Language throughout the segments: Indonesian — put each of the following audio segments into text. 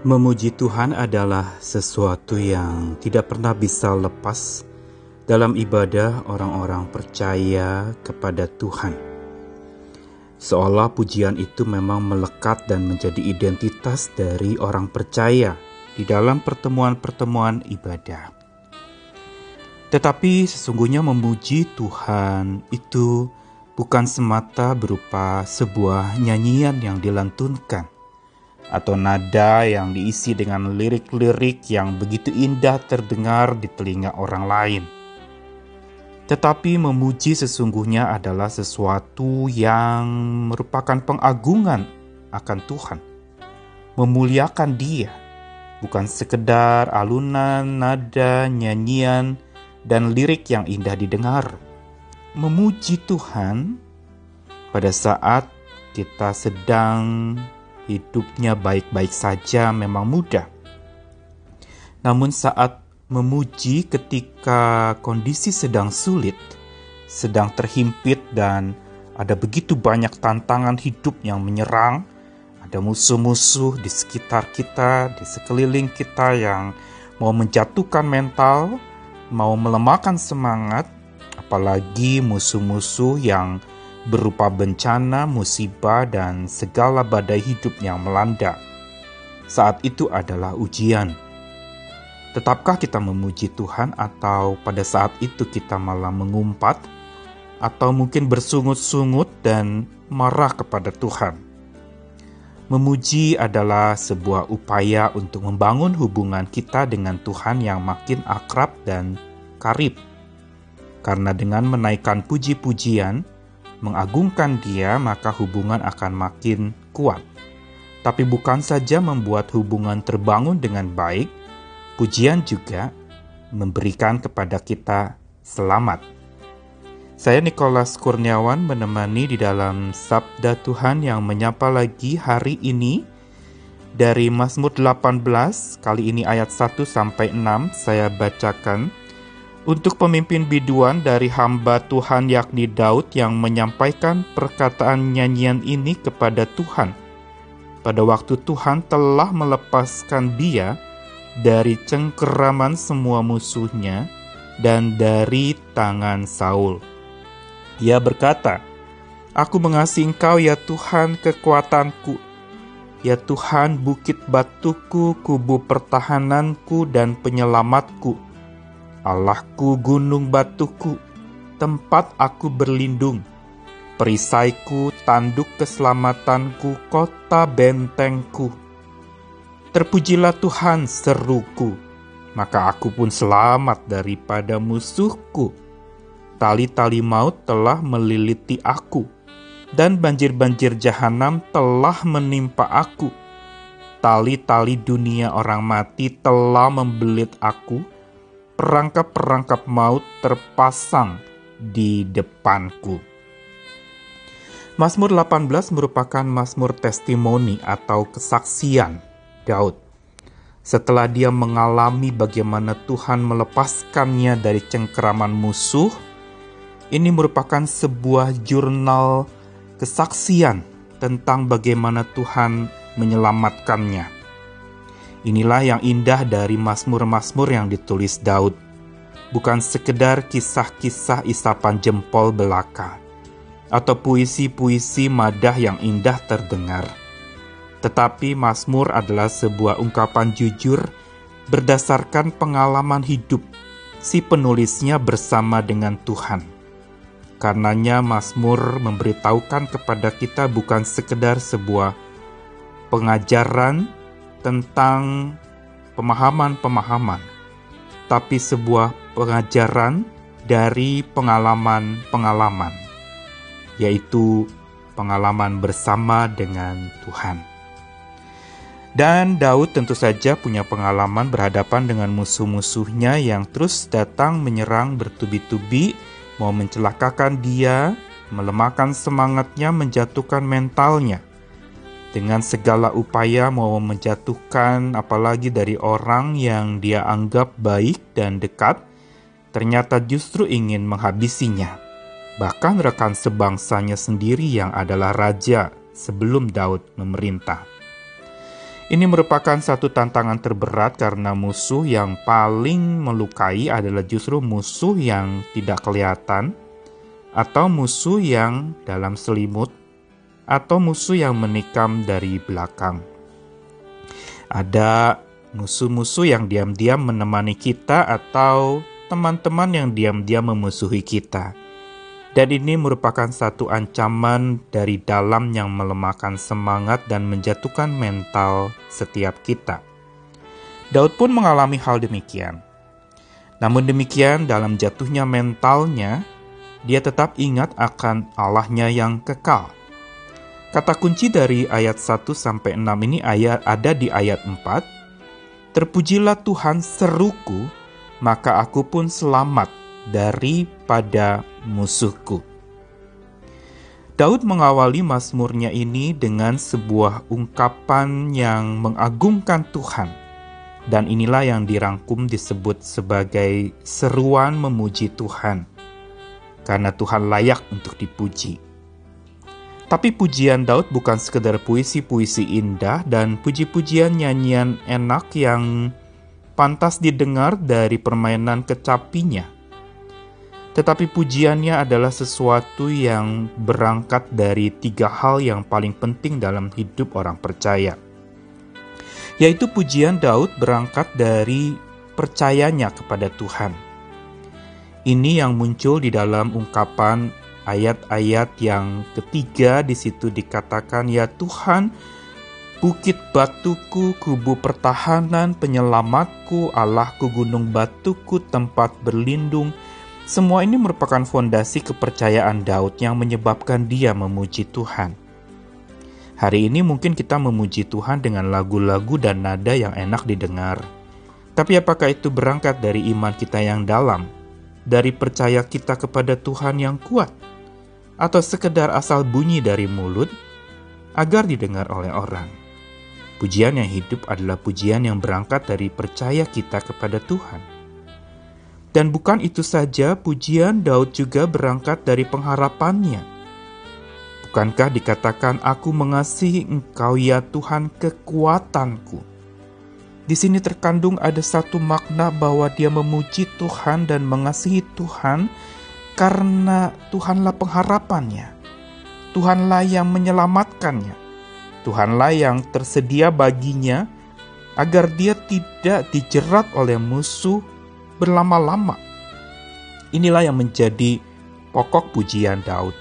Memuji Tuhan adalah sesuatu yang tidak pernah bisa lepas dalam ibadah orang-orang percaya kepada Tuhan. Seolah pujian itu memang melekat dan menjadi identitas dari orang percaya di dalam pertemuan-pertemuan ibadah. Tetapi sesungguhnya memuji Tuhan itu bukan semata berupa sebuah nyanyian yang dilantunkan atau nada yang diisi dengan lirik-lirik yang begitu indah terdengar di telinga orang lain. Tetapi memuji sesungguhnya adalah sesuatu yang merupakan pengagungan akan Tuhan. Memuliakan Dia, bukan sekedar alunan, nada, nyanyian, dan lirik yang indah didengar. Memuji Tuhan pada saat kita sedang hidupnya baik-baik saja memang mudah. Namun saat memuji ketika kondisi sedang sulit, sedang terhimpit dan ada begitu banyak tantangan hidup yang menyerang, ada musuh-musuh di sekitar kita, di sekeliling kita yang mau menjatuhkan mental, mau melemahkan semangat, apalagi musuh-musuh yang berupa bencana, musibah, dan segala badai hidup yang melanda. Saat itu adalah ujian. Tetapkah kita memuji Tuhan, atau pada saat itu kita malah mengumpat, atau mungkin bersungut-sungut dan marah kepada Tuhan? Memuji adalah sebuah upaya untuk membangun hubungan kita dengan Tuhan yang makin akrab dan karib. Karena dengan menaikkan puji-pujian, mengagungkan Dia, maka hubungan akan makin kuat. Tapi bukan saja membuat hubungan terbangun dengan baik, pujian juga memberikan kepada kita selamat. Saya Nikolas Kurniawan menemani di dalam Sabda Tuhan yang menyapa lagi hari ini dari Mazmur 18 kali ini ayat 1 sampai 6 saya bacakan untuk pemimpin biduan dari hamba Tuhan yakni Daud yang menyampaikan perkataan nyanyian ini kepada Tuhan. Pada waktu Tuhan telah melepaskan dia dari cengkeraman semua musuhnya dan dari tangan Saul. Ia berkata, Aku mengasihi engkau ya Tuhan kekuatanku, Ya Tuhan bukit batuku, kubu pertahananku dan penyelamatku Allahku gunung batuku, tempat aku berlindung, perisaiku, tanduk keselamatanku, kota bentengku. Terpujilah Tuhan seruku, maka aku pun selamat daripada musuhku. Tali-tali maut telah meliliti aku, dan banjir-banjir jahanam telah menimpa aku. Tali-tali dunia orang mati telah membelit aku, perangkap-perangkap maut terpasang di depanku. Mazmur 18 merupakan mazmur testimoni atau kesaksian Daud. Setelah dia mengalami bagaimana Tuhan melepaskannya dari cengkeraman musuh, ini merupakan sebuah jurnal kesaksian tentang bagaimana Tuhan menyelamatkannya. Inilah yang indah dari Mazmur-Mazmur yang ditulis Daud. Bukan sekedar kisah-kisah isapan jempol belaka, atau puisi-puisi madah yang indah terdengar. Tetapi Mazmur adalah sebuah ungkapan jujur berdasarkan pengalaman hidup si penulisnya bersama dengan Tuhan. Karenanya Mazmur memberitahukan kepada kita bukan sekedar sebuah pengajaran tentang pemahaman-pemahaman, tapi sebuah pengajaran dari pengalaman-pengalaman, yaitu pengalaman bersama dengan Tuhan. Dan Daud tentu saja punya pengalaman berhadapan dengan musuh-musuhnya yang terus datang menyerang bertubi-tubi, mau mencelakakan dia, melemahkan semangatnya, menjatuhkan mentalnya dengan segala upaya mau menjatuhkan apalagi dari orang yang dia anggap baik dan dekat, ternyata justru ingin menghabisinya. Bahkan rekan sebangsanya sendiri yang adalah raja sebelum Daud memerintah. Ini merupakan satu tantangan terberat karena musuh yang paling melukai adalah justru musuh yang tidak kelihatan, atau musuh yang dalam selimut, atau musuh yang menikam dari belakang. Ada musuh-musuh yang diam-diam menemani kita, atau teman-teman yang diam-diam memusuhi kita. Dan ini merupakan satu ancaman dari dalam yang melemahkan semangat dan menjatuhkan mental setiap kita. Daud pun mengalami hal demikian. Namun demikian, dalam jatuhnya mentalnya, dia tetap ingat akan Allahnya yang kekal. Kata kunci dari ayat 1 sampai 6 ini ayat ada di ayat 4. Terpujilah Tuhan seruku, maka aku pun selamat daripada musuhku. Daud mengawali mazmurnya ini dengan sebuah ungkapan yang mengagungkan Tuhan. Dan inilah yang dirangkum disebut sebagai seruan memuji Tuhan. Karena Tuhan layak untuk dipuji. Tapi pujian Daud bukan sekedar puisi-puisi indah dan puji-pujian nyanyian enak yang pantas didengar dari permainan kecapinya tetapi pujiannya adalah sesuatu yang berangkat dari tiga hal yang paling penting dalam hidup orang percaya, yaitu pujian Daud berangkat dari percayanya kepada Tuhan. Ini yang muncul di dalam ungkapan ayat-ayat yang ketiga di situ dikatakan ya Tuhan bukit batuku kubu pertahanan penyelamatku Allahku gunung batuku tempat berlindung semua ini merupakan fondasi kepercayaan Daud yang menyebabkan dia memuji Tuhan. Hari ini mungkin kita memuji Tuhan dengan lagu-lagu dan nada yang enak didengar. Tapi apakah itu berangkat dari iman kita yang dalam, dari percaya kita kepada Tuhan yang kuat, atau sekedar asal bunyi dari mulut agar didengar oleh orang? Pujian yang hidup adalah pujian yang berangkat dari percaya kita kepada Tuhan. Dan bukan itu saja, pujian Daud juga berangkat dari pengharapannya. Bukankah dikatakan, "Aku mengasihi Engkau, ya Tuhan, kekuatanku"? Di sini terkandung ada satu makna bahwa dia memuji Tuhan dan mengasihi Tuhan karena Tuhanlah pengharapannya. Tuhanlah yang menyelamatkannya. Tuhanlah yang tersedia baginya agar dia tidak dijerat oleh musuh berlama-lama. Inilah yang menjadi pokok pujian Daud.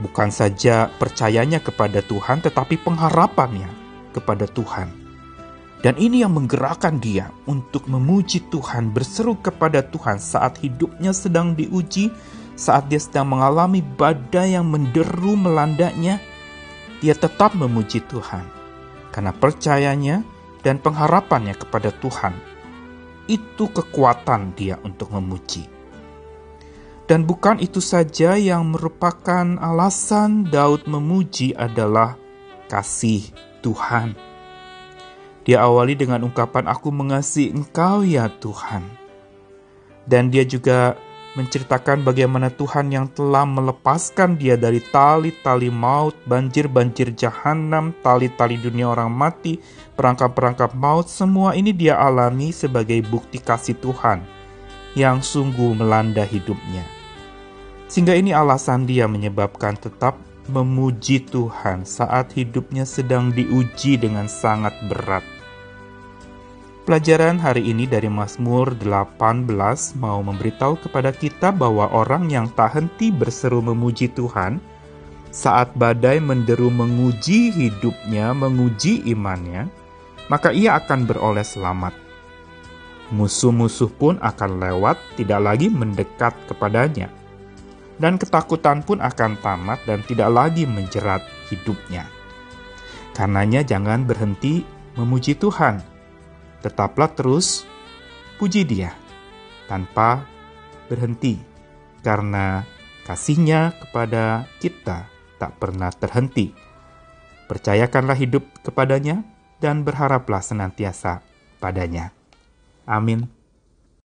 Bukan saja percayanya kepada Tuhan, tetapi pengharapannya kepada Tuhan. Dan ini yang menggerakkan dia untuk memuji Tuhan, berseru kepada Tuhan saat hidupnya sedang diuji, saat dia sedang mengalami badai yang menderu melandanya, dia tetap memuji Tuhan karena percayanya dan pengharapannya kepada Tuhan itu kekuatan dia untuk memuji. Dan bukan itu saja yang merupakan alasan Daud memuji adalah kasih Tuhan. Dia awali dengan ungkapan aku mengasihi engkau ya Tuhan. Dan dia juga menceritakan bagaimana Tuhan yang telah melepaskan dia dari tali-tali maut, banjir-banjir jahanam, tali-tali dunia orang mati, perangkap-perangkap maut, semua ini dia alami sebagai bukti kasih Tuhan yang sungguh melanda hidupnya. Sehingga ini alasan dia menyebabkan tetap memuji Tuhan saat hidupnya sedang diuji dengan sangat berat. Pelajaran hari ini dari Mazmur 18 mau memberitahu kepada kita bahwa orang yang tak henti berseru memuji Tuhan saat badai menderu menguji hidupnya, menguji imannya, maka ia akan beroleh selamat. Musuh-musuh pun akan lewat, tidak lagi mendekat kepadanya. Dan ketakutan pun akan tamat dan tidak lagi menjerat hidupnya. Karenanya jangan berhenti memuji Tuhan, tetaplah terus puji Dia tanpa berhenti, karena kasihnya kepada kita tak pernah terhenti. Percayakanlah hidup kepadanya dan berharaplah senantiasa padanya. Amin.